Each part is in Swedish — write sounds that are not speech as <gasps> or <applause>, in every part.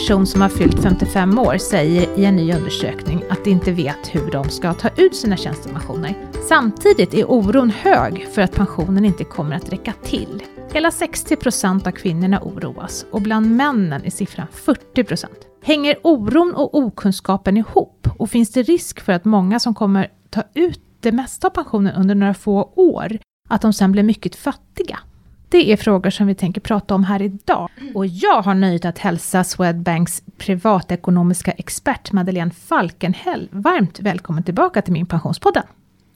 person som har fyllt 55 år säger i en ny undersökning att de inte vet hur de ska ta ut sina tjänstepensioner. Samtidigt är oron hög för att pensionen inte kommer att räcka till. Hela 60 procent av kvinnorna oroas och bland männen är siffran 40 procent. Hänger oron och okunskapen ihop och finns det risk för att många som kommer ta ut det mesta av pensionen under några få år, att de sen blir mycket fattiga? Det är frågor som vi tänker prata om här idag. Och jag har nöjet att hälsa Swedbanks privatekonomiska expert Madeleine Falkenhäll varmt välkommen tillbaka till Min Pensionspodden.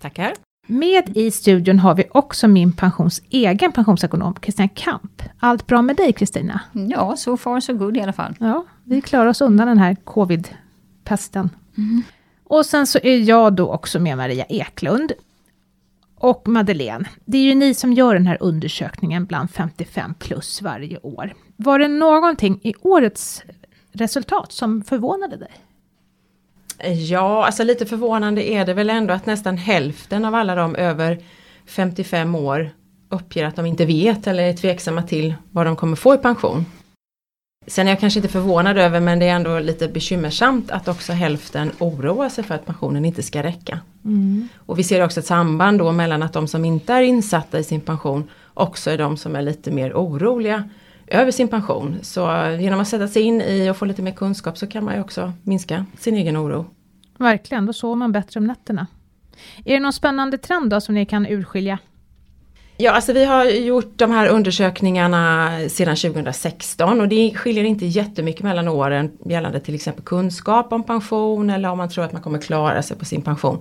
Tackar. Med i studion har vi också Min Pensions egen pensionsekonom Kristina Kamp. Allt bra med dig Kristina? Ja, so far so good i alla fall. Ja, vi klarar oss undan den här covid-pesten. Mm. Och sen så är jag då också med Maria Eklund och Madeleine, det är ju ni som gör den här undersökningen bland 55 plus varje år. Var det någonting i årets resultat som förvånade dig? Ja, alltså lite förvånande är det väl ändå att nästan hälften av alla de över 55 år uppger att de inte vet eller är tveksamma till vad de kommer få i pension. Sen är jag kanske inte förvånad över men det är ändå lite bekymmersamt att också hälften oroar sig för att pensionen inte ska räcka. Mm. Och vi ser också ett samband då mellan att de som inte är insatta i sin pension också är de som är lite mer oroliga över sin pension. Så genom att sätta sig in i och få lite mer kunskap så kan man ju också minska sin egen oro. Verkligen, då sover man bättre om nätterna. Är det någon spännande trend då som ni kan urskilja? Ja, alltså vi har gjort de här undersökningarna sedan 2016 och det skiljer inte jättemycket mellan åren gällande till exempel kunskap om pension eller om man tror att man kommer klara sig på sin pension.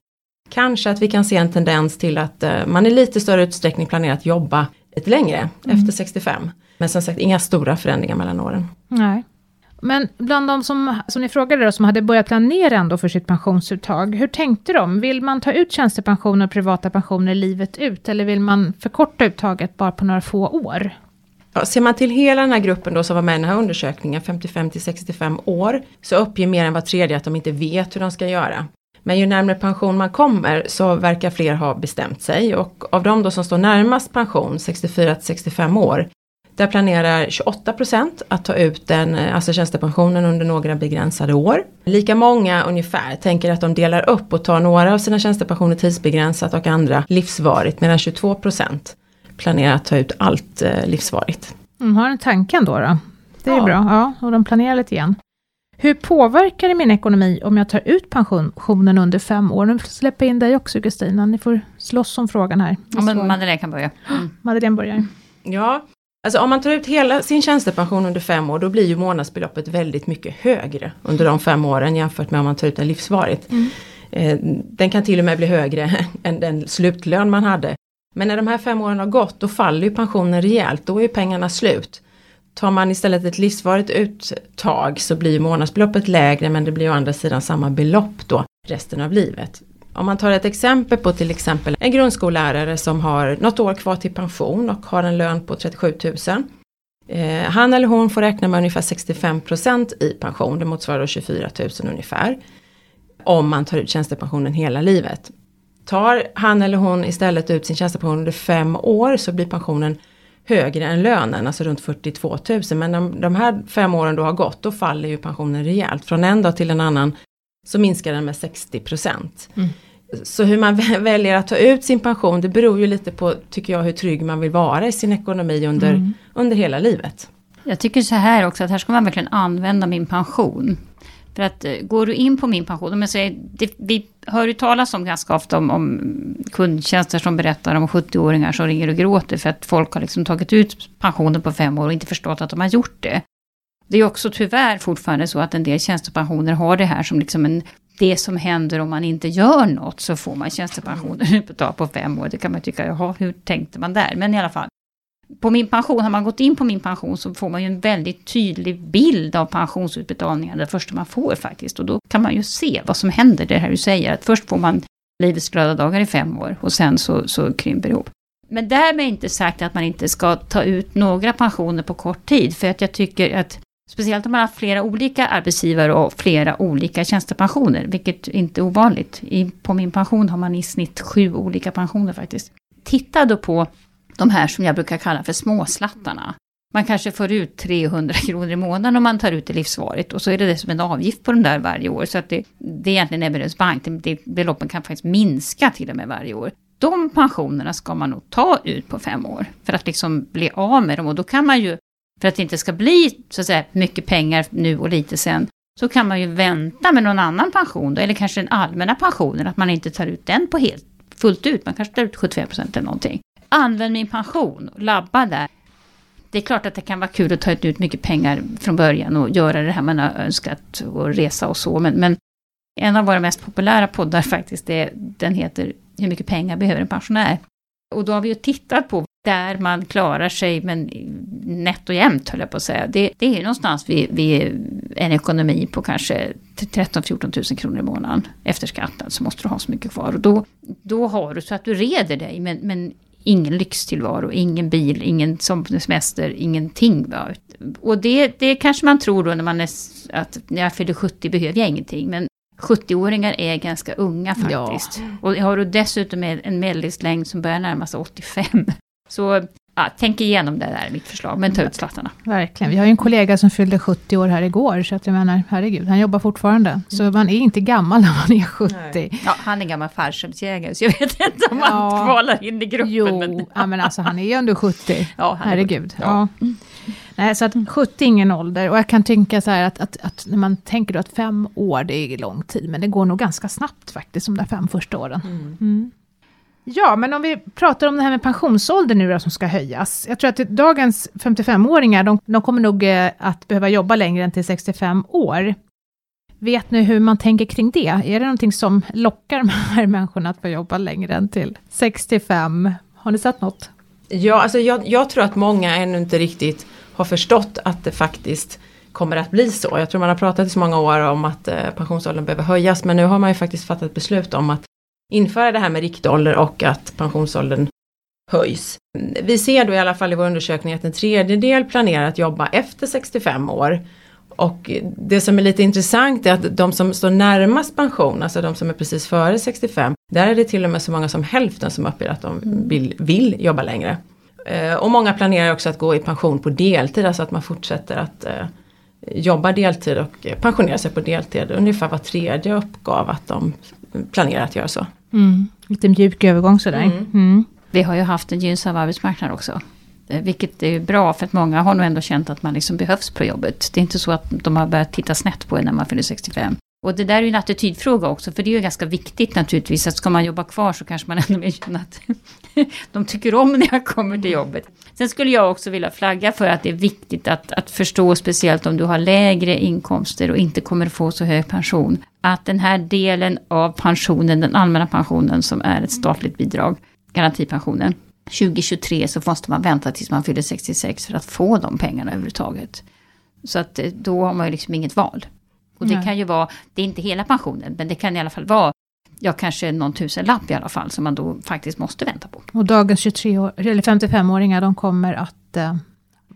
Kanske att vi kan se en tendens till att uh, man i lite större utsträckning planerar att jobba ett längre mm. efter 65. Men som sagt inga stora förändringar mellan åren. Nej. Men bland de som, som ni frågade då, som hade börjat planera ändå för sitt pensionsuttag, hur tänkte de? Vill man ta ut tjänstepensioner och privata pensioner livet ut, eller vill man förkorta uttaget bara på några få år? Ja, ser man till hela den här gruppen då som var med i den här undersökningen, 55 till 65 år, så uppger mer än var tredje att de inte vet hur de ska göra. Men ju närmare pension man kommer så verkar fler ha bestämt sig och av de då som står närmast pension, 64 till 65 år, där planerar 28% att ta ut den, alltså tjänstepensionen under några begränsade år. Lika många ungefär tänker att de delar upp och tar några av sina tjänstepensioner tidsbegränsat och andra livsvarigt medan 22% planerar att ta ut allt eh, livsvarigt. De har en tanken då, då. Det är ja. bra, ja, och de planerar lite grann. Hur påverkar det min ekonomi om jag tar ut pensionen under fem år? Nu släpper jag in dig också Kristina, ni får slåss om frågan här. Ja, men Madeleine kan börja. Mm. <gasps> Madeleine börjar. Ja, Alltså om man tar ut hela sin tjänstepension under fem år då blir ju månadsbeloppet väldigt mycket högre under de fem åren jämfört med om man tar ut den livsvarigt. Mm. Eh, den kan till och med bli högre <laughs> än den slutlön man hade. Men när de här fem åren har gått då faller ju pensionen rejält, då är pengarna slut. Tar man istället ett livsvarigt uttag så blir månadsbeloppet lägre men det blir å andra sidan samma belopp då resten av livet. Om man tar ett exempel på till exempel en grundskollärare som har något år kvar till pension och har en lön på 37 000. Eh, han eller hon får räkna med ungefär 65% i pension, det motsvarar 24 000 ungefär. Om man tar ut tjänstepensionen hela livet. Tar han eller hon istället ut sin tjänstepension under fem år så blir pensionen högre än lönen, alltså runt 42 000. Men om de här fem åren då har gått, då faller ju pensionen rejält. Från en dag till en annan så minskar den med 60 procent. Mm. Så hur man väljer att ta ut sin pension det beror ju lite på, tycker jag, hur trygg man vill vara i sin ekonomi under, mm. under hela livet. Jag tycker så här också, att här ska man verkligen använda min pension. För att eh, går du in på min pension, om jag säger, det, vi hör ju talas om ganska ofta om, om kundtjänster som berättar om 70-åringar som ringer och gråter för att folk har liksom tagit ut pensionen på fem år och inte förstått att de har gjort det. Det är också tyvärr fortfarande så att en del tjänstepensioner har det här som liksom en det som händer om man inte gör något så får man tjänstepensioner <laughs> på fem år. Det kan man tycka, jaha, hur tänkte man där? Men i alla fall. På min pension, har man gått in på min pension så får man ju en väldigt tydlig bild av pensionsutbetalningar det första man får faktiskt. Och då kan man ju se vad som händer, det här du säger. Att först får man livets glada dagar i fem år och sen så, så krymper det ihop. Men därmed inte sagt att man inte ska ta ut några pensioner på kort tid. För att jag tycker att Speciellt om man har flera olika arbetsgivare och flera olika tjänstepensioner, vilket inte är ovanligt. I, på min pension har man i snitt sju olika pensioner faktiskt. Titta då på de här som jag brukar kalla för småslattarna. Man kanske får ut 300 <laughs> kronor i månaden om man tar ut det livsvarigt. Och så är det som en avgift på den där varje år. Så att det, det är egentligen Ebberöds bank. Det, det, beloppen kan faktiskt minska till och med varje år. De pensionerna ska man nog ta ut på fem år. För att liksom bli av med dem. Och då kan man ju, för att det inte ska bli så att säga mycket pengar nu och lite sen. Så kan man ju vänta med någon annan pension då, eller kanske den allmänna pensionen, att man inte tar ut den på helt, fullt ut, man kanske tar ut 75% eller någonting. Använd min pension, labba där. Det är klart att det kan vara kul att ta ut mycket pengar från början och göra det här man har önskat och resa och så, men, men en av våra mest populära poddar <laughs> faktiskt, är, den heter Hur mycket pengar behöver en pensionär? Och då har vi ju tittat på där man klarar sig, men nätt och jämnt höll jag på att säga. Det, det är någonstans vid, vid en ekonomi på kanske 13-14 000 kronor i månaden efter skatten så måste du ha så mycket kvar. Och då, då har du så att du reder dig, men, men ingen lyxtillvaro, ingen bil, ingen semester, ingenting. Va? Och det, det kanske man tror då när man är, att när jag fyller 70 behöver jag ingenting. Men 70-åringar är ganska unga faktiskt. Ja. Och har du dessutom en medellivslängd som börjar närma sig 85. Så ja, tänk igenom det där, mitt förslag, men ta ut slattarna. Verkligen. Vi har ju en kollega som fyllde 70 år här igår, så att jag menar, herregud, han jobbar fortfarande. Mm. Så man är inte gammal när man är 70. Ja, han är gammal fallskärmsjägare, så jag vet inte om ja. han kvalar in i gruppen. Jo, men, ja. men alltså han är ju ändå 70. <laughs> Ja, herregud. Ja. ja. Nej, så att 70 är ingen ålder. Och jag kan tänka så här att, att, att, när man tänker då att fem år, det är lång tid, men det går nog ganska snabbt faktiskt, de där fem första åren. Mm. Ja, men om vi pratar om det här med pensionsåldern nu då, som ska höjas. Jag tror att dagens 55-åringar, de, de kommer nog eh, att behöva jobba längre än till 65 år. Vet ni hur man tänker kring det? Är det någonting som lockar de här <laughs> människorna att få jobba längre än till 65? Har ni sett något? Ja, alltså jag, jag tror att många ännu inte riktigt har förstått att det faktiskt kommer att bli så. Jag tror man har pratat i så många år om att eh, pensionsåldern behöver höjas men nu har man ju faktiskt fattat beslut om att införa det här med riktålder och att pensionsåldern höjs. Vi ser då i alla fall i vår undersökning att en tredjedel planerar att jobba efter 65 år. Och det som är lite intressant är att de som står närmast pension, alltså de som är precis före 65, där är det till och med så många som hälften som uppger att de vill, vill jobba längre. Eh, och många planerar också att gå i pension på deltid, alltså att man fortsätter att eh, jobba deltid och pensionera sig på deltid. Ungefär var tredje uppgav att de planerar att göra så. Mm. Lite mjuk övergång sådär. Mm. Mm. Vi har ju haft en gynnsam arbetsmarknad också. Eh, vilket är bra för att många har nog ändå känt att man liksom behövs på jobbet. Det är inte så att de har börjat titta snett på en när man fyller 65. Och det där är ju en attitydfråga också, för det är ju ganska viktigt naturligtvis, att ska man jobba kvar så kanske man ändå vill känna att <laughs> de tycker om när jag kommer till jobbet. Sen skulle jag också vilja flagga för att det är viktigt att, att förstå, speciellt om du har lägre inkomster och inte kommer få så hög pension, att den här delen av pensionen, den allmänna pensionen som är ett statligt bidrag, garantipensionen, 2023 så måste man vänta tills man fyller 66 för att få de pengarna överhuvudtaget. Så att eh, då har man ju liksom inget val. Och det Nej. kan ju vara, det är inte hela pensionen, men det kan i alla fall vara ja, kanske någon tusenlapp i alla fall, som man då faktiskt måste vänta på. Och dagens 23 år, eller 55-åringar, de kommer att uh,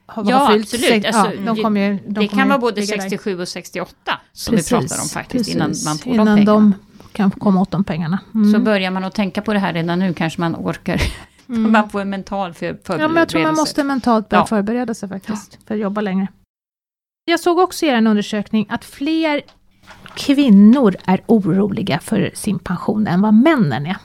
ha Ja, fyllt, absolut. Alltså, ja, de kommer, de det kan vara både 67 och 68 som precis, vi pratar om faktiskt, precis. innan man får innan de pengarna. de kan komma åt de pengarna. Mm. Så börjar man att tänka på det här redan nu kanske man orkar. <laughs> Mm. man får en mental för, förberedelse. Ja, men jag tror man måste mentalt börja ja. förbereda sig faktiskt, ja. för att jobba längre. Jag såg också i en undersökning att fler kvinnor är oroliga för sin pension än vad männen är.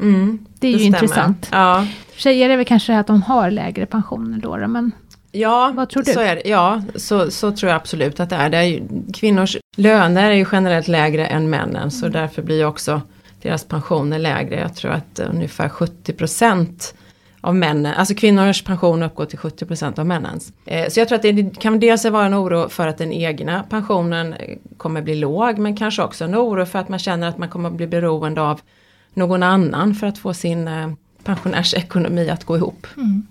Mm, det är det ju stämmer. intressant. Ja. Tjejer är väl kanske att de har lägre pensioner då, men Ja, vad tror du? Så är det. ja så, så tror jag absolut att det är. Det är ju, kvinnors löner är ju generellt lägre än männen så mm. därför blir också deras pensioner lägre. Jag tror att ungefär 70 procent av männen, alltså kvinnors pension uppgår till 70% av männens. Eh, så jag tror att det kan dels vara en oro för att den egna pensionen eh, kommer bli låg men kanske också en oro för att man känner att man kommer bli beroende av någon annan för att få sin eh, pensionärsekonomi att gå ihop. Mm.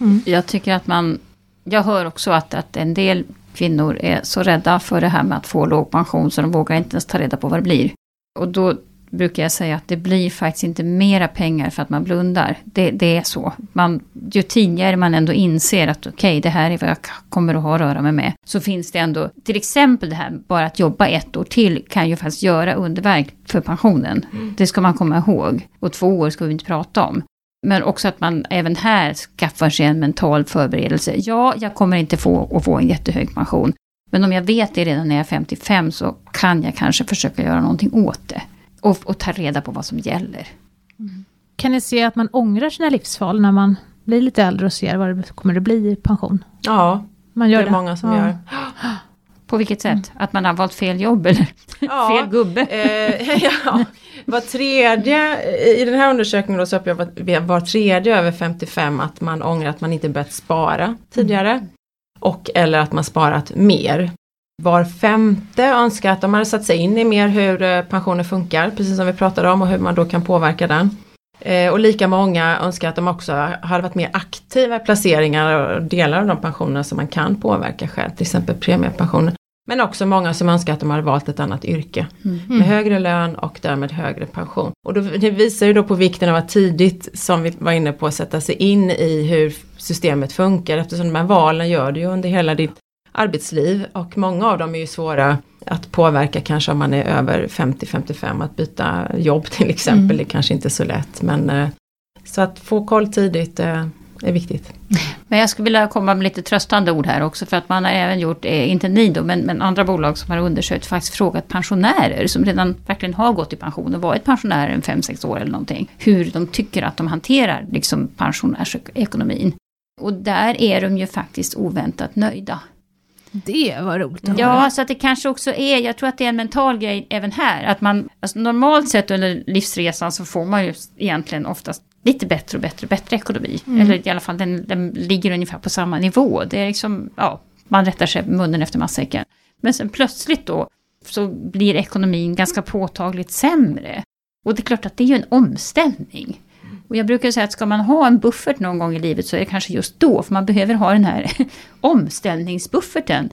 Mm. Jag tycker att man, jag hör också att, att en del kvinnor är så rädda för det här med att få låg pension så de vågar inte ens ta reda på vad det blir. Och då brukar jag säga att det blir faktiskt inte mera pengar för att man blundar. Det, det är så. Man, ju tidigare man ändå inser att okej, okay, det här är vad jag kommer att ha att röra mig med. Så finns det ändå, till exempel det här, bara att jobba ett år till kan ju faktiskt göra underverk för pensionen. Mm. Det ska man komma ihåg. Och två år ska vi inte prata om. Men också att man även här skaffar sig en mental förberedelse. Ja, jag kommer inte få, att få en jättehög pension. Men om jag vet det redan när jag är 55 så kan jag kanske försöka göra någonting åt det. Och, och ta reda på vad som gäller. Mm. Kan ni se att man ångrar sina livsval när man blir lite äldre och ser vad det kommer att bli i pension? Ja, man gör det är det. många som ja. gör. <gasps> På vilket sätt? Mm. Att man har valt fel jobb eller <laughs> ja, fel gubbe? Eh, <laughs> ja. Var tredje, i den här undersökningen då så upplever var tredje över 55 att man ångrar att man inte börjat spara tidigare. Mm. Och eller att man sparat mer. Var femte önskar att de hade satt sig in i mer hur eh, pensioner funkar, precis som vi pratade om och hur man då kan påverka den. Eh, och lika många önskar att de också hade varit mer aktiva i placeringar och delar av de pensioner som man kan påverka själv, till exempel premiepensioner. Men också många som önskar att de hade valt ett annat yrke mm. med högre lön och därmed högre pension. Och då, det visar ju då på vikten av att tidigt, som vi var inne på, sätta sig in i hur systemet funkar eftersom de här valen gör du ju under hela ditt arbetsliv och många av dem är ju svåra att påverka kanske om man är över 50-55 att byta jobb till exempel. Mm. Det kanske inte är så lätt men eh, så att få koll tidigt eh, är viktigt. Men jag skulle vilja komma med lite tröstande ord här också för att man har även gjort, eh, inte ni då, men, men andra bolag som har undersökt faktiskt frågat pensionärer som redan verkligen har gått i pension och varit pensionärer en 5-6 år eller någonting. Hur de tycker att de hanterar liksom pensionärsekonomin. Och där är de ju faktiskt oväntat nöjda. Det var roligt att Ja, höra. så att det kanske också är, jag tror att det är en mental grej även här. Att man, alltså normalt sett under livsresan så får man ju egentligen oftast lite bättre och bättre och bättre ekonomi. Mm. Eller i alla fall den, den ligger ungefär på samma nivå. Det är liksom, ja, man rättar sig munnen efter matsäcken. Men sen plötsligt då så blir ekonomin ganska påtagligt sämre. Och det är klart att det är ju en omställning. Och jag brukar säga att ska man ha en buffert någon gång i livet så är det kanske just då, för man behöver ha den här <laughs> omställningsbufferten.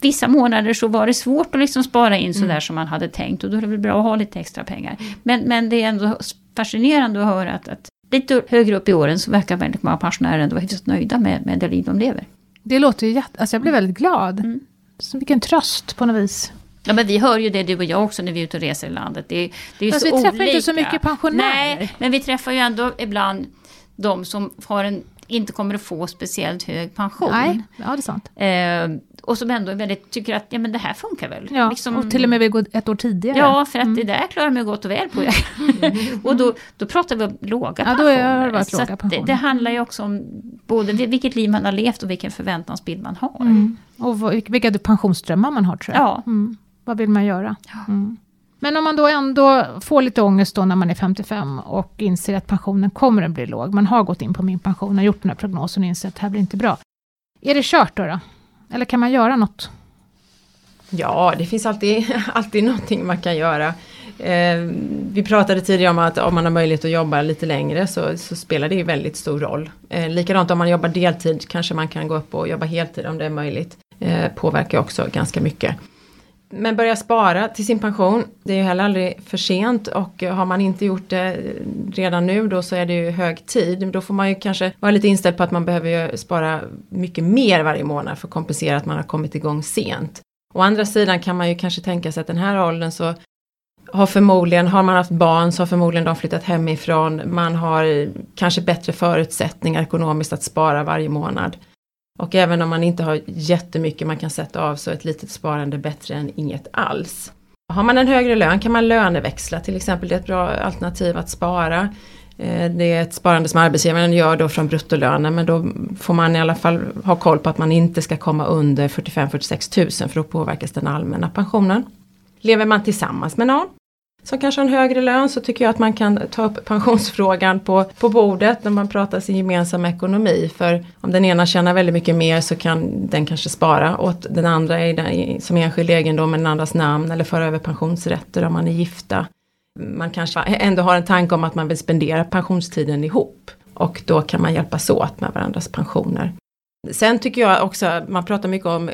Vissa månader så var det svårt att liksom spara in sådär mm. som man hade tänkt och då är det väl bra att ha lite extra pengar. Men, men det är ändå fascinerande att höra att, att lite högre upp i åren så verkar väldigt många pensionärer ändå vara hyfsat nöjda med, med det liv de lever. Det låter ju jätte... Alltså jag blir väldigt glad. Mm. Så vilken tröst på något vis. Ja men vi hör ju det du och jag också när vi är ute och reser i landet. Det, det är ju Fast så vi träffar olika. inte så mycket pensionärer. Nej, men vi träffar ju ändå ibland de som har en, inte kommer att få speciellt hög pension. Nej, ja det är sant. Eh, och som ändå väldigt tycker att ja, men det här funkar väl. Ja, liksom, och till och med vi går ett år tidigare. Ja, för att mm. det där klarar mig gott och väl på. Mm. <laughs> <laughs> och då, då pratar vi om låga ja, pensioner. Då är det, låga pensioner. Det, det, handlar ju också om både vilket liv man har levt och vilken förväntansbild man har. Mm. Och vilka pensionsströmmar man har tror jag. Ja. Vad vill man göra? Mm. Men om man då ändå får lite ångest då när man är 55 och inser att pensionen kommer att bli låg. Man har gått in på min pension och gjort den här prognosen och inser att det här blir inte bra. Är det kört då? då? Eller kan man göra något? Ja, det finns alltid, <laughs> alltid någonting man kan göra. Eh, vi pratade tidigare om att om man har möjlighet att jobba lite längre så, så spelar det ju väldigt stor roll. Eh, likadant om man jobbar deltid kanske man kan gå upp och jobba heltid om det är möjligt. Eh, påverkar också ganska mycket. Men börja spara till sin pension, det är ju heller aldrig för sent och har man inte gjort det redan nu då så är det ju hög tid. Då får man ju kanske vara lite inställd på att man behöver spara mycket mer varje månad för att kompensera att man har kommit igång sent. Å andra sidan kan man ju kanske tänka sig att den här åldern så har förmodligen, har man haft barn så har förmodligen de flyttat hemifrån. Man har kanske bättre förutsättningar ekonomiskt att spara varje månad. Och även om man inte har jättemycket man kan sätta av så är ett litet sparande bättre än inget alls. Har man en högre lön kan man löneväxla till exempel, det är ett bra alternativ att spara. Eh, det är ett sparande som arbetsgivaren gör då från bruttolönen men då får man i alla fall ha koll på att man inte ska komma under 45-46 000 för då påverkas den allmänna pensionen. Lever man tillsammans med någon som kanske har en högre lön så tycker jag att man kan ta upp pensionsfrågan på, på bordet när man pratar sin gemensamma ekonomi. För om den ena tjänar väldigt mycket mer så kan den kanske spara åt den andra i den, som enskild egendom med den andras namn eller föra över pensionsrätter om man är gifta. Man kanske ändå har en tanke om att man vill spendera pensionstiden ihop och då kan man hjälpas åt med varandras pensioner. Sen tycker jag också, man pratar mycket om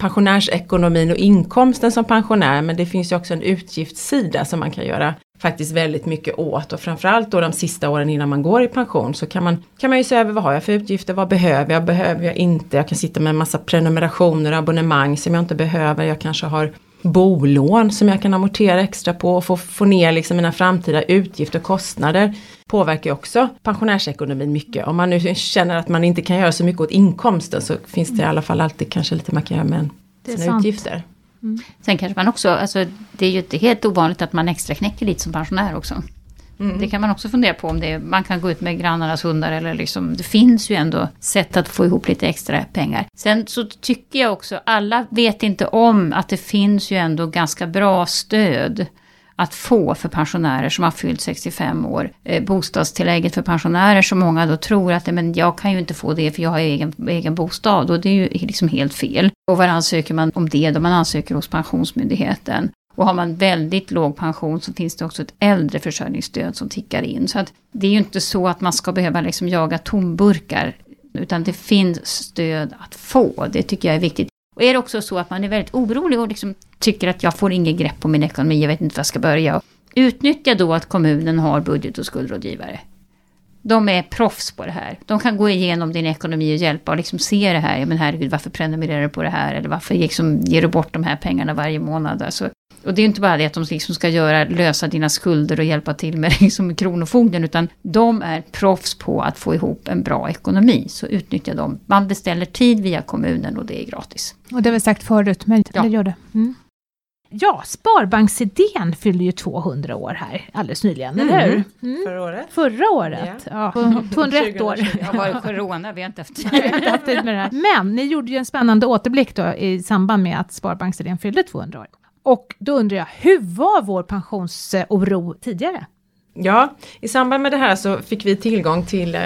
pensionärsekonomin och inkomsten som pensionär men det finns ju också en utgiftssida som man kan göra faktiskt väldigt mycket åt. Och framförallt då de sista åren innan man går i pension så kan man, kan man ju se över vad har jag för utgifter, vad behöver jag, behöver jag inte, jag kan sitta med en massa prenumerationer och abonnemang som jag inte behöver, jag kanske har bolån som jag kan amortera extra på och få, få ner liksom mina framtida utgifter och kostnader påverkar också pensionärsekonomin mycket. Om man nu känner att man inte kan göra så mycket åt inkomsten så finns det i alla fall alltid kanske lite man kan göra med sina sant. utgifter. Mm. Sen kanske man också, alltså det är ju inte helt ovanligt att man extra knäcker lite som pensionär också. Mm. Det kan man också fundera på om det man kan gå ut med grannarnas hundar eller liksom, det finns ju ändå sätt att få ihop lite extra pengar. Sen så tycker jag också, alla vet inte om att det finns ju ändå ganska bra stöd att få för pensionärer som har fyllt 65 år. Eh, bostadstillägget för pensionärer som många då tror att men jag kan ju inte få det för jag har egen, egen bostad och det är ju liksom helt fel. Och var ansöker man om det då? Man ansöker hos Pensionsmyndigheten. Och har man väldigt låg pension så finns det också ett äldreförsörjningsstöd som tickar in. Så att det är ju inte så att man ska behöva liksom jaga tomburkar. Utan det finns stöd att få. Det tycker jag är viktigt. Och är det också så att man är väldigt orolig och liksom tycker att jag får inget grepp på min ekonomi, jag vet inte var jag ska börja. Utnyttja då att kommunen har budget och skuldrådgivare. De är proffs på det här. De kan gå igenom din ekonomi och hjälpa och liksom se det här. Ja, men herregud, varför prenumererar du på det här? Eller varför liksom ger du bort de här pengarna varje månad? Alltså, och det är inte bara det att de liksom ska göra, lösa dina skulder och hjälpa till med <laughs> liksom Kronofogden, utan de är proffs på att få ihop en bra ekonomi. Så utnyttja dem. Man beställer tid via kommunen och det är gratis. Och det har vi sagt förut, men ja. gör det. Mm. Ja, Sparbanksidén fyllde ju 200 år här alldeles nyligen, mm. eller hur? Mm. Förra året. Förra året, ja. ja 201 år. Ja, var det <laughs> corona? Vi har inte haft tid med det här. Men ni gjorde ju en spännande återblick då i samband med att Sparbanksidén fyllde 200 år. Och då undrar jag, hur var vår pensionsoro tidigare? Ja, i samband med det här så fick vi tillgång till eh,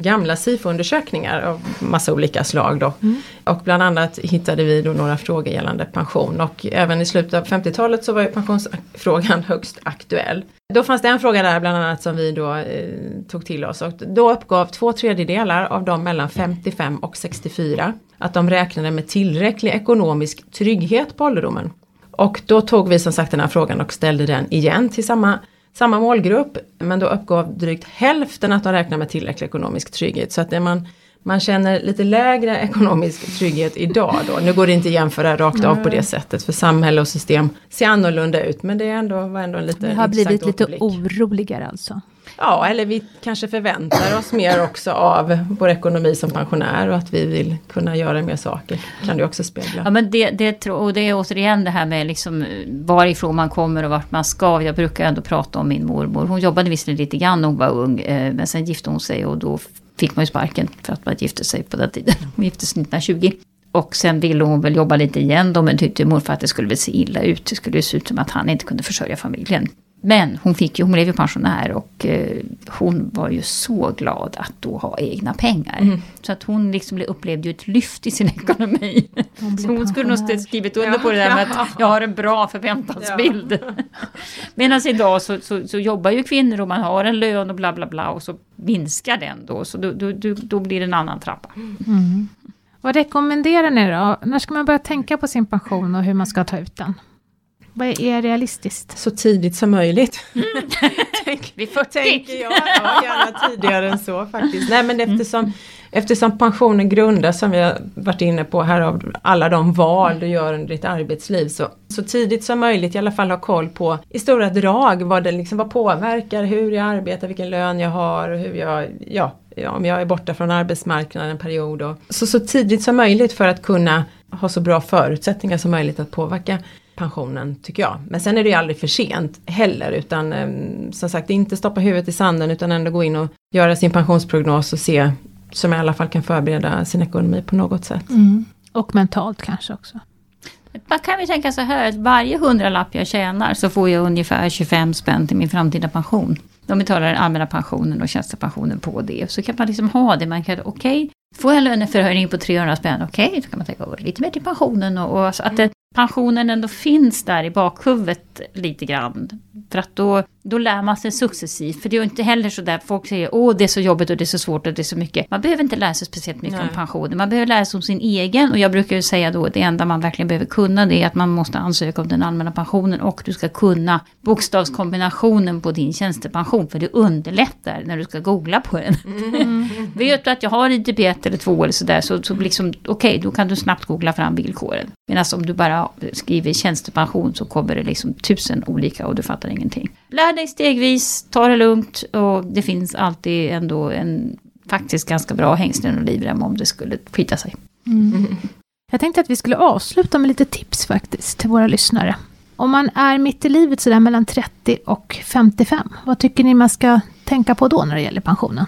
gamla SIFO-undersökningar av massa olika slag då. Mm. Och bland annat hittade vi då några frågor gällande pension och även i slutet av 50-talet så var ju pensionsfrågan <laughs> högst aktuell. Då fanns det en fråga där bland annat som vi då eh, tog till oss och då uppgav två tredjedelar av de mellan 55 och 64 att de räknade med tillräcklig ekonomisk trygghet på ålderdomen. Och då tog vi som sagt den här frågan och ställde den igen till samma, samma målgrupp. Men då uppgav drygt hälften att de räknar med tillräcklig ekonomisk trygghet. Så att det man, man känner lite lägre ekonomisk trygghet idag då. Nu går det inte att jämföra rakt av på det sättet för samhälle och system ser annorlunda ut. Men det är ändå, var ändå en lite Vi har blivit lite oroligare alltså. Ja, eller vi kanske förväntar oss mer också av vår ekonomi som pensionär och att vi vill kunna göra mer saker. Kan du också spegla. Ja, men det, det, och det är återigen det här med liksom varifrån man kommer och vart man ska. Jag brukar ändå prata om min mormor. Hon jobbade visserligen lite grann när hon var ung, eh, men sen gifte hon sig och då fick man ju sparken för att man gifte sig på den tiden. Hon gifte sig 1920. Och sen ville hon väl jobba lite igen då, men tyckte morfar att det skulle väl se illa ut. Det skulle ju se ut som att han inte kunde försörja familjen. Men hon, fick ju, hon blev ju pensionär och eh, hon var ju så glad att då ha egna pengar. Mm. Så att hon liksom upplevde ju ett lyft i sin <laughs> ekonomi. Hon så hon skulle nog skrivit under ja, på det där med att jag har en bra förväntansbild. Ja. <laughs> Medan idag så, så, så, jobbar ju kvinnor och man har en lön och bla bla bla och så minskar den då. Så då, då, då, då blir det en annan trappa. Mm. Vad rekommenderar ni då? När ska man börja tänka på sin pension och hur man ska ta ut den? Vad är realistiskt? Så tidigt som möjligt. Mm. Tänk, Vid 40? Tänker jag, ja, gärna tidigare än så faktiskt. Nej men eftersom, mm. eftersom pensionen grundas som vi har varit inne på här av alla de val du gör under ditt arbetsliv så, så tidigt som möjligt i alla fall ha koll på i stora drag vad det liksom vad påverkar, hur jag arbetar, vilken lön jag har, hur jag, ja, ja, om jag är borta från arbetsmarknaden en period. Och, så, så tidigt som möjligt för att kunna ha så bra förutsättningar som möjligt att påverka pensionen tycker jag. Men sen är det ju aldrig för sent heller utan eh, som sagt inte stoppa huvudet i sanden utan ändå gå in och göra sin pensionsprognos och se som i alla fall kan förbereda sin ekonomi på något sätt. Mm. Och mentalt kanske också. Man kan vi tänka så här att varje hundralapp jag tjänar så får jag ungefär 25 spänn till min framtida pension. De betalar den allmänna pensionen och tjänstepensionen på det. Så kan man liksom ha det. Man kan, okej, okay, får jag en löneförhöjning på 300 spänn, okej, okay, då kan man tänka lite mer till pensionen. Och, och att det, pensionen ändå finns där i bakhuvudet lite grann. För att då, då lär man sig successivt. För det är ju inte heller så där folk säger åh det är så jobbigt och det är så svårt och det är så mycket. Man behöver inte lära sig speciellt mycket Nej. om pensionen. Man behöver lära sig om sin egen. Och jag brukar ju säga då att det enda man verkligen behöver kunna det är att man måste ansöka om den allmänna pensionen. Och du ska kunna bokstavskombinationen på din tjänstepension. För det underlättar när du ska googla på den. <laughs> Vet du att jag har ITP1 eller 2 eller sådär så, så liksom okej då kan du snabbt googla fram villkoren. Medan om du bara skriver tjänstepension så kommer det liksom tusen olika och du fattar ingenting. Lär dig stegvis, ta det lugnt och det finns alltid ändå en faktiskt ganska bra hängslen och livrem om det skulle skita sig. Mm. Jag tänkte att vi skulle avsluta med lite tips faktiskt till våra lyssnare. Om man är mitt i livet sådär mellan 30 och 55, vad tycker ni man ska tänka på då när det gäller pensionen?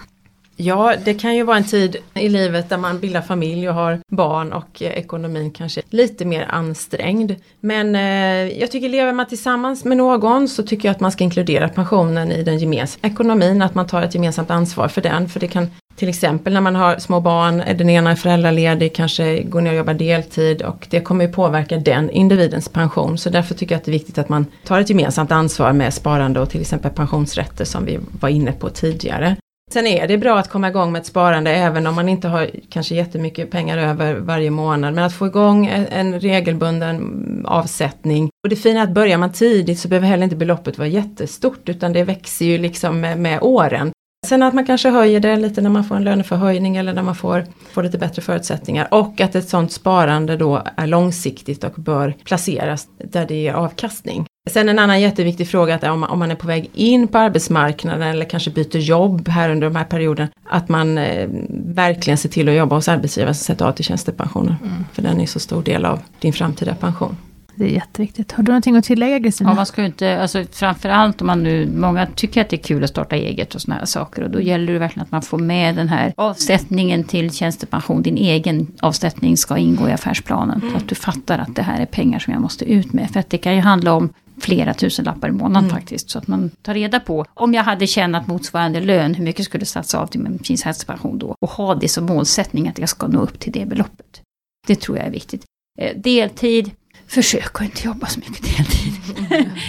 Ja, det kan ju vara en tid i livet där man bildar familj och har barn och eh, ekonomin kanske är lite mer ansträngd. Men eh, jag tycker lever man tillsammans med någon så tycker jag att man ska inkludera pensionen i den gemensamma ekonomin, att man tar ett gemensamt ansvar för den. För det kan till exempel när man har små barn, den ena är föräldraledig, kanske går ner och jobbar deltid och det kommer ju påverka den individens pension. Så därför tycker jag att det är viktigt att man tar ett gemensamt ansvar med sparande och till exempel pensionsrätter som vi var inne på tidigare. Sen är det bra att komma igång med ett sparande även om man inte har kanske jättemycket pengar över varje månad. Men att få igång en, regelbunden avsättning. Och det fina är att börjar man tidigt så behöver heller inte beloppet vara jättestort utan det växer ju liksom med, med åren. Sen att man kanske höjer det lite när man får en löneförhöjning eller när man får, får lite bättre förutsättningar. Och att ett sådant sparande då är långsiktigt och bör placeras där det ger avkastning. Sen en annan jätteviktig fråga är att om man, om man är på väg in på arbetsmarknaden eller kanske byter jobb här under de här perioden. Att man eh, verkligen ser till att jobba hos arbetsgivare som sätter av till tjänstepensionen. För den är så stor del av din framtida pension. Det är jätteviktigt. Har du någonting att tillägga Kristina? Ja, man ska ju inte, alltså framförallt om man nu, många tycker att det är kul att starta eget och såna här saker. Och då gäller det verkligen att man får med den här avsättningen till tjänstepension. Din egen avsättning ska ingå i affärsplanen. Så att du fattar att det här är pengar som jag måste ut med. För att det kan ju handla om flera tusen lappar i månaden faktiskt. Så att man tar reda på, om jag hade tjänat motsvarande lön, hur mycket skulle satsa av till min tjänstepension då? Och ha det som målsättning att jag ska nå upp till det beloppet. Det tror jag är viktigt. Eh, deltid, försök att inte jobba så mycket deltid.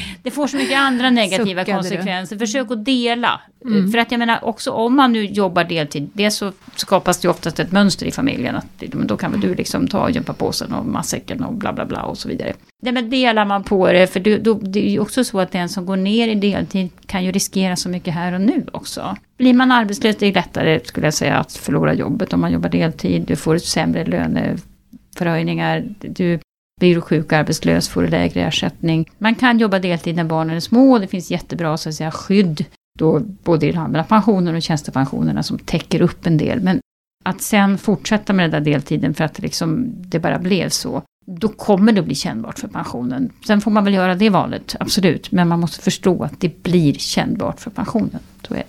<laughs> det får så mycket andra negativa Suckade du? konsekvenser. Försök att dela. Eh, För att jag menar, också om man nu jobbar deltid, det så skapas det oftast ett mönster i familjen. Att, det- då kan väl du liksom ta gympapåsen och matsäcken och bla bla bla och så vidare. Nej men delar man på det, för då, då, det är ju också så att den som går ner i deltid kan ju riskera så mycket här och nu också. Blir man arbetslös, det är lättare skulle jag säga att förlora jobbet om man jobbar deltid. Du får sämre löneförhöjningar. Du blir du sjuk och arbetslös får du lägre ersättning. Man kan jobba deltid när barnen är små och det finns jättebra så att säga, skydd då både i den allmänna pensionen och tjänstepensionerna som täcker upp en del. Men att sen fortsätta med den där deltiden för att det liksom, det bara blev så. Då kommer det att bli kännbart för pensionen. Sen får man väl göra det valet, absolut. Men man måste förstå att det blir kännbart för pensionen. Så är det.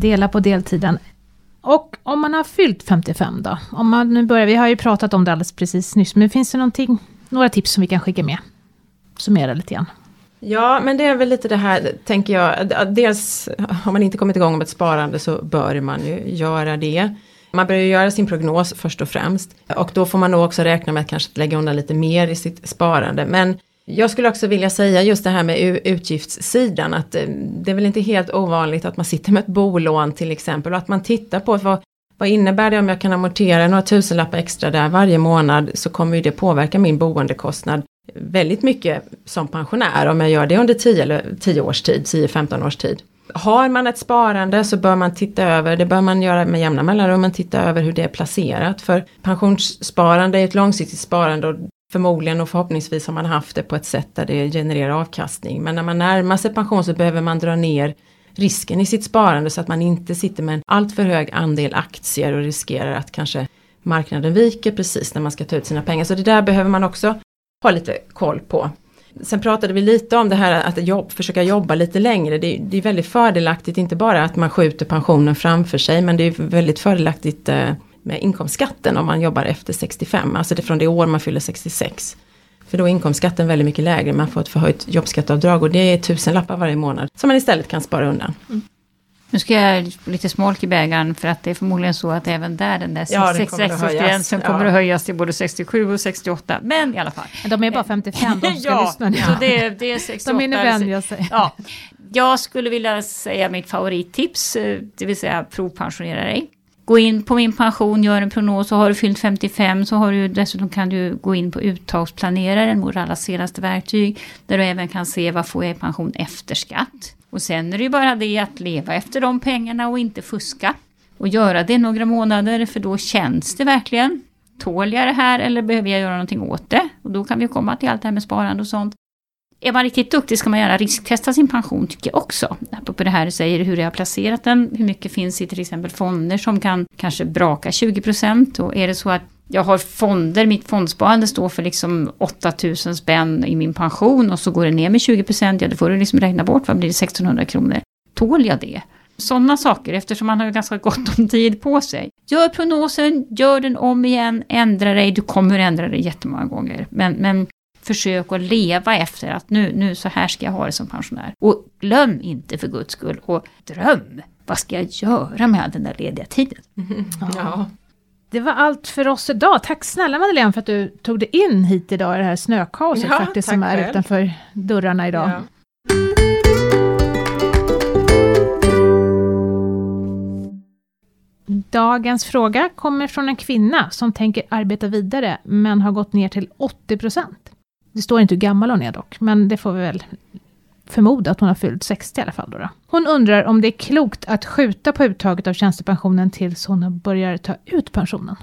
Dela på deltiden. Och om man har fyllt 55 då? Om man nu börjar, vi har ju pratat om det alldeles precis nyss, men finns det någonting, några tips som vi kan skicka med? Summera lite grann. Ja, men det är väl lite det här, tänker jag. Dels har man inte kommit igång med ett sparande så bör man ju göra det. Man börjar ju göra sin prognos först och främst. Och då får man nog också räkna med att kanske lägga undan lite mer i sitt sparande. Men jag skulle också vilja säga just det här med utgiftssidan. Att eh, det är väl inte helt ovanligt att man sitter med ett bolån till exempel. Och att man tittar på vad, vad innebär det om jag kan amortera några tusenlappar extra där varje månad. Så kommer ju det påverka min boendekostnad väldigt mycket som pensionär om jag gör det under 10, eller 10 års tid, 10-15 års tid. Har man ett sparande så bör man titta över, det bör man göra med jämna mellanrum, men titta över hur det är placerat. För pensionssparande är ett långsiktigt sparande och förmodligen och förhoppningsvis har man haft det på ett sätt där det genererar avkastning. Men när man närmar sig pension så behöver man dra ner risken i sitt sparande så att man inte sitter med en alltför hög andel aktier och riskerar att kanske marknaden viker precis när man ska ta ut sina pengar. Så det där behöver man också ha lite koll på. Sen pratade vi lite om det här att jobb, försöka jobba lite längre. Det, det är väldigt fördelaktigt, inte bara att man skjuter pensionen framför sig, men det är väldigt fördelaktigt eh, med inkomstskatten om man jobbar efter 65, alltså det är från det år man fyller 66. För då är inkomstskatten väldigt mycket lägre, man får ett förhöjt jobbskatteavdrag och det är tusen lappar varje månad som man istället kan spara undan. Nu ska jag lite smolk i bägaren för att det är förmodligen så att även där den där Ja, den kommer att 66-gränsen höjas. kommer Ja. att höjas till både 67 och 68. Men i alla fall. De är bara 55, de <laughs> ska ja, lyssna nu. så det, är- det är 68. De hinner vänja sig. Ja. Jag skulle vilja säga mitt favorittips, eh, det vill säga provpensionera dig. Gå in på min pension, gör en prognos och har du fyllt 55 så har du dessutom kan du gå in på uttagsplaneraren, vårt allra senaste verktyg, där du även kan se vad får jag i pension efter skatt. Och sen är det ju bara det att leva efter de pengarna och inte fuska. Och göra det några månader för då känns det verkligen. Tål jag det här eller behöver jag göra någonting åt det? Och då kan vi komma till allt det här med sparande och sånt. Är man riktigt duktig ska man gärna risktesta sin pension tycker jag också. Apropå det här du säger hur jag har placerat den, hur mycket finns i till exempel fonder som kan kanske braka 20% och är det så att jag har fonder, mitt fondsparande står för liksom 8000 spänn i min pension och så går det ner med 20%, ja då får du liksom räkna bort, vad blir det, 1600 kronor. Tål jag det? Sådana saker eftersom man har ju ganska gott om tid på sig. Gör prognosen, gör den om igen, ändra dig, du kommer ändra dig jättemånga gånger. Men, men försök att leva efter att nu, nu så här ska jag ha det som pensionär. Och glöm inte för guds skull och dröm. Vad ska jag göra med all den där lediga tiden? <laughs> Ja. Det var allt för oss idag. Tack snälla Madeleine för att du tog dig in hit idag i det här snökaoset Ja, faktiskt som är själv. utanför dörrarna idag. Ja. Dagens fråga kommer från en kvinna som tänker arbeta vidare men har gått ner till 80%. Det står inte hur gammal hon är dock, men det får vi väl förmoda att hon har fyllt 60 i alla fall. Då då. Hon undrar om det är klokt att skjuta på uttaget av tjänstepensionen tills hon börjar ta ut pensionen.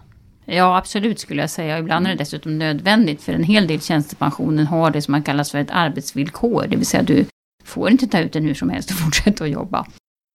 Ja, absolut skulle jag säga. Ibland är det dessutom nödvändigt för en hel del tjänstepensionen har det som man kallas för ett arbetsvillkor. Det vill säga du får inte ta ut den hur som helst och <laughs> fortsätta att jobba.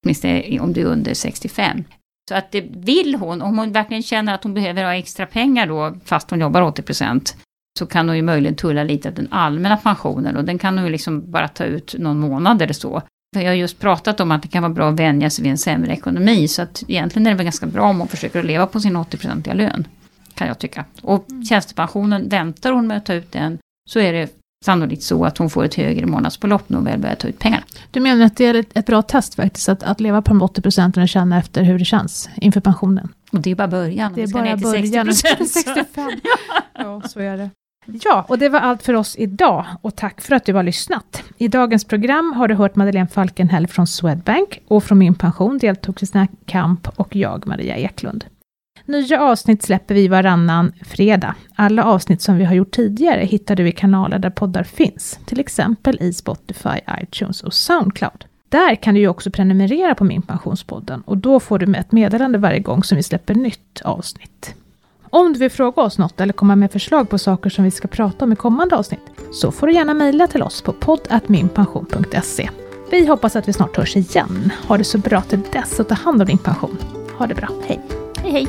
Åtminstone om du är under 65. Så att det vill hon, om hon verkligen känner att hon behöver ha extra pengar då, fast hon jobbar 80 procent, så kan hon ju möjligen tulla lite av den allmänna pensionen och den kan hon ju liksom bara ta ut någon månad eller så. För jag har just pratat om att det kan vara bra att vänja sig vid en sämre ekonomi, så att egentligen är det väl ganska bra om hon försöker att leva på sin 80-procentiga lön, kan jag tycka. Och tjänstepensionen, väntar hon med att ta ut den, så är det sannolikt så att hon får ett högre månadsbelopp när hon väl börjar ta ut pengarna. Du menar att det är ett, ett bra test faktiskt, att, att leva på de 80% och känna efter hur det känns inför pensionen? Och det är bara början. Det är bara början. 60%, så- 65. Ja, så är det. Ja, och det var allt för oss idag och tack för att du har lyssnat. I dagens program har du hört Madeleine Falkenhäll från Swedbank och från Min Pension deltog Kristina Kamp och jag, Maria Eklund. Nya avsnitt släpper vi varannan fredag. Alla avsnitt som vi har gjort tidigare hittar du i kanaler där poddar finns, till exempel i Spotify, iTunes och Soundcloud. Där kan du ju också prenumerera på Min Pensionspodden och då får du med ett meddelande varje gång som vi släpper nytt avsnitt. Om du vill fråga oss något eller komma med förslag på saker som vi ska prata om i kommande avsnitt så får du gärna mejla till oss på poddatminpension.se. Vi hoppas att vi snart hörs igen. Ha det så bra till dess och ta hand om din pension. Ha det bra, hej! Hej hej!